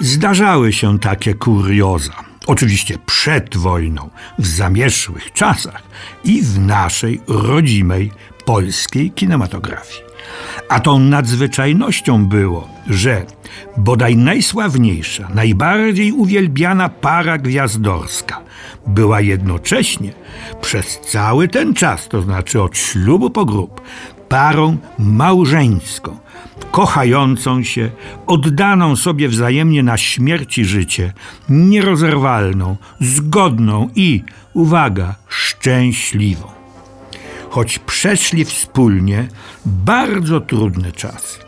Zdarzały się takie kurioza. Oczywiście przed wojną, w zamierzchłych czasach i w naszej rodzimej polskiej kinematografii. A tą nadzwyczajnością było, że bodaj najsławniejsza, najbardziej uwielbiana para gwiazdorska była jednocześnie przez cały ten czas, to znaczy od ślubu po grób, parą małżeńską, kochającą się, oddaną sobie wzajemnie na śmierć i życie, nierozerwalną, zgodną i, uwaga, szczęśliwą. Choć przeszli wspólnie bardzo trudny czas.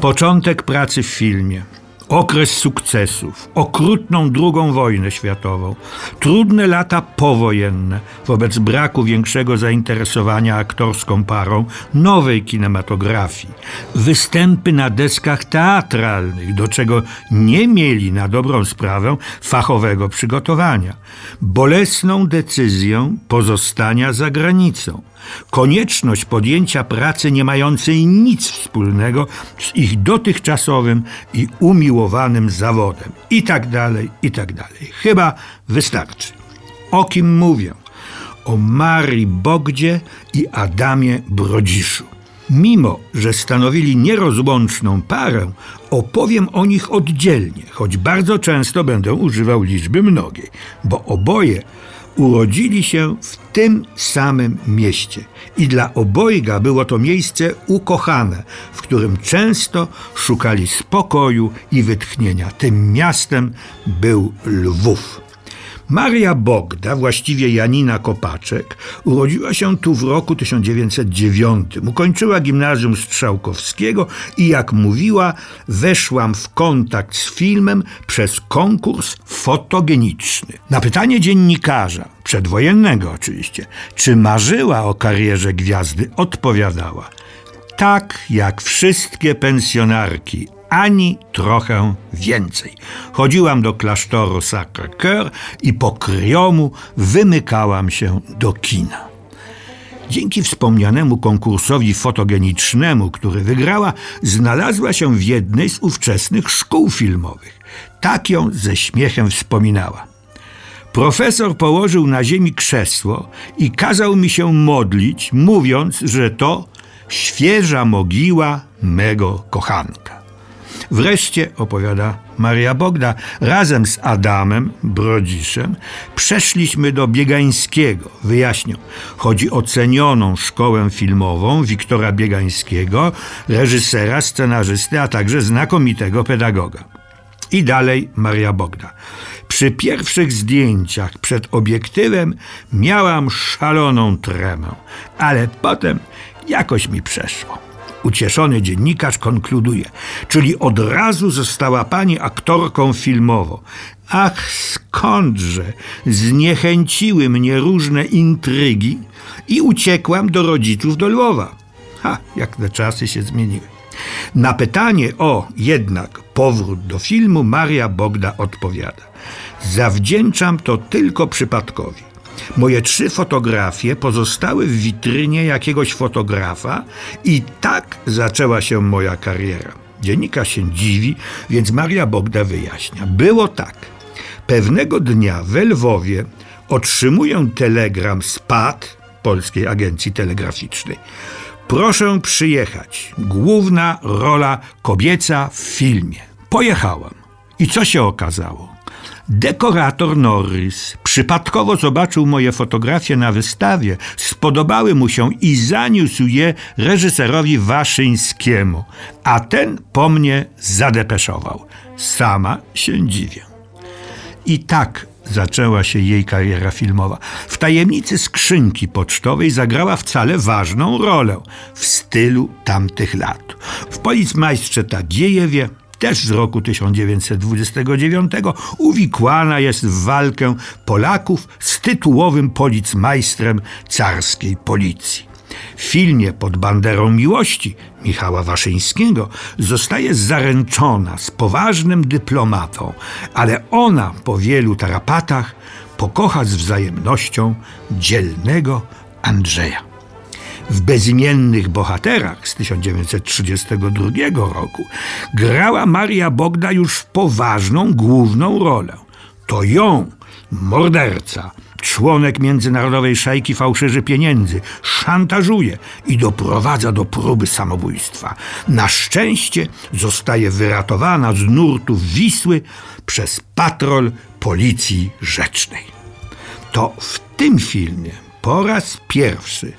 Początek pracy w filmie, okres sukcesów, okrutną drugą wojnę światową, trudne lata powojenne wobec braku większego zainteresowania aktorską parą nowej kinematografii, występy na deskach teatralnych, do czego nie mieli na dobrą sprawę fachowego przygotowania, bolesną decyzję pozostania za granicą, konieczność podjęcia pracy nie mającej nic wspólnego z ich dotychczasowym i umiłowanym zawodem. I tak dalej, i tak dalej. Chyba wystarczy. O kim mówię? O Marii Bogdzie i Adamie Brodziszu. Mimo, że stanowili nierozłączną parę, opowiem o nich oddzielnie, choć bardzo często będę używał liczby mnogiej, bo oboje urodzili się w tym samym mieście i dla obojga było to miejsce ukochane, w którym często szukali spokoju i wytchnienia. Tym miastem był Lwów. Maria Bogda, właściwie Janina Kopaczek, urodziła się tu w roku 1909. Ukończyła gimnazjum Strzałkowskiego i jak mówiła, weszłam w kontakt z filmem przez konkurs fotogeniczny. Na pytanie dziennikarza, przedwojennego oczywiście, czy marzyła o karierze gwiazdy, odpowiadała: Tak jak wszystkie pensjonarki, ani trochę więcej. Chodziłam do klasztoru Sacré-Cœur i po kryjomu wymykałam się do kina. Dzięki wspomnianemu konkursowi fotogenicznemu, który wygrała, znalazła się w jednej z ówczesnych szkół filmowych. Tak ją ze śmiechem wspominała. Profesor położył na ziemi krzesło i kazał mi się modlić, mówiąc, że to świeża mogiła mego kochanka. Wreszcie, opowiada Maria Bogda, razem z Adamem Brodziszem przeszliśmy do Biegańskiego. Wyjaśnię, chodzi o cenioną szkołę filmową Wiktora Biegańskiego, reżysera, scenarzysty, a także znakomitego pedagoga. I dalej Maria Bogda. Przy pierwszych zdjęciach przed obiektywem miałam szaloną tremę, ale potem jakoś mi przeszło. Ucieszony dziennikarz konkluduje, czyli od razu została pani aktorką filmową. Ach, skądże zniechęciły mnie różne intrygi i uciekłam do rodziców do Lwowa. Ha, jak te czasy się zmieniły. Na pytanie o jednak powrót do filmu Maria Bogda odpowiada: Zawdzięczam to tylko przypadkowi. Moje trzy fotografie pozostały w witrynie jakiegoś fotografa i tak zaczęła się moja kariera. Dziennikarz się dziwi, więc Maria Bogda wyjaśnia. Było tak. Pewnego dnia w Lwowie otrzymuję telegram z PAD, Polskiej Agencji Telegraficznej. Proszę przyjechać. Główna rola kobieca w filmie. Pojechałam. I co się okazało? Dekorator Norris przypadkowo zobaczył moje fotografie na wystawie, spodobały mu się i zaniósł je reżyserowi Waszyńskiemu, a ten po mnie zadepeszował. Sama się dziwię. I tak zaczęła się jej kariera filmowa. W tajemnicy skrzynki pocztowej zagrała wcale ważną rolę w stylu tamtych lat. W Policmajstrze Tagiejewie też z roku 1929, uwikłana jest w walkę Polaków z tytułowym policmajstrem carskiej policji. W filmie pod banderą miłości Michała Waszyńskiego zostaje zaręczona z poważnym dyplomatą, ale ona po wielu tarapatach pokocha z wzajemnością dzielnego Andrzeja. W Bezimiennych Bohaterach z 1932 roku grała Maria Bogda już poważną, główną rolę. To ją, morderca, członek międzynarodowej szajki fałszerzy pieniędzy, szantażuje i doprowadza do próby samobójstwa. Na szczęście zostaje wyratowana z nurtów Wisły przez patrol policji rzecznej. To w tym filmie po raz pierwszy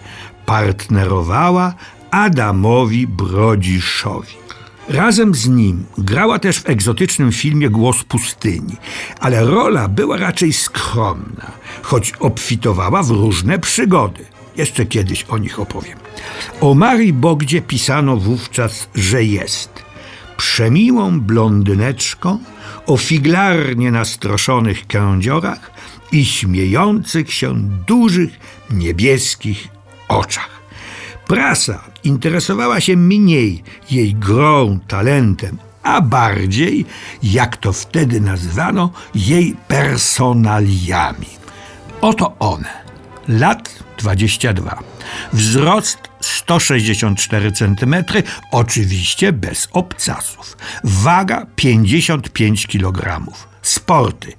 partnerowała Adamowi Brodziszowi. Razem z nim grała też w egzotycznym filmie Głos pustyni, ale rola była raczej skromna, choć obfitowała w różne przygody. Jeszcze kiedyś o nich opowiem. O Marii Bogdzie pisano wówczas, że jest przemiłą blondyneczką o figlarnie nastroszonych kędziorach i śmiejących się dużych niebieskich oczach. Prasa interesowała się mniej jej grą, talentem, a bardziej, jak to wtedy nazwano, jej personaliami. Oto one. Lat 22. Wzrost 164 cm, oczywiście bez obcasów. Waga 55 kg. Sporty.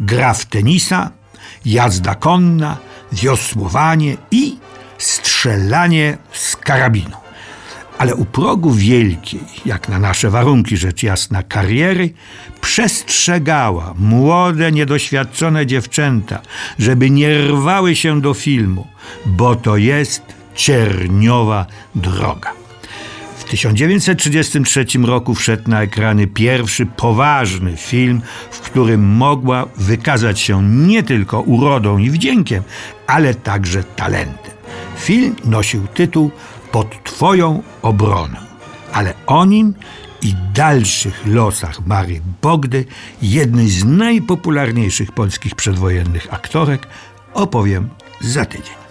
Gra w tenisa, jazda konna, wiosłowanie i strzelanie z karabinu. Ale u progu wielkiej, jak na nasze warunki rzecz jasna, kariery, przestrzegała młode, niedoświadczone dziewczęta, żeby nie rwały się do filmu, bo to jest cierniowa droga. W 1933 roku wszedł na ekrany pierwszy poważny film, w którym mogła wykazać się nie tylko urodą i wdziękiem, ale także talentem. Film nosił tytuł Pod Twoją obronę, ale o nim i dalszych losach Marii Bogdy, jednej z najpopularniejszych polskich przedwojennych aktorek, opowiem za tydzień.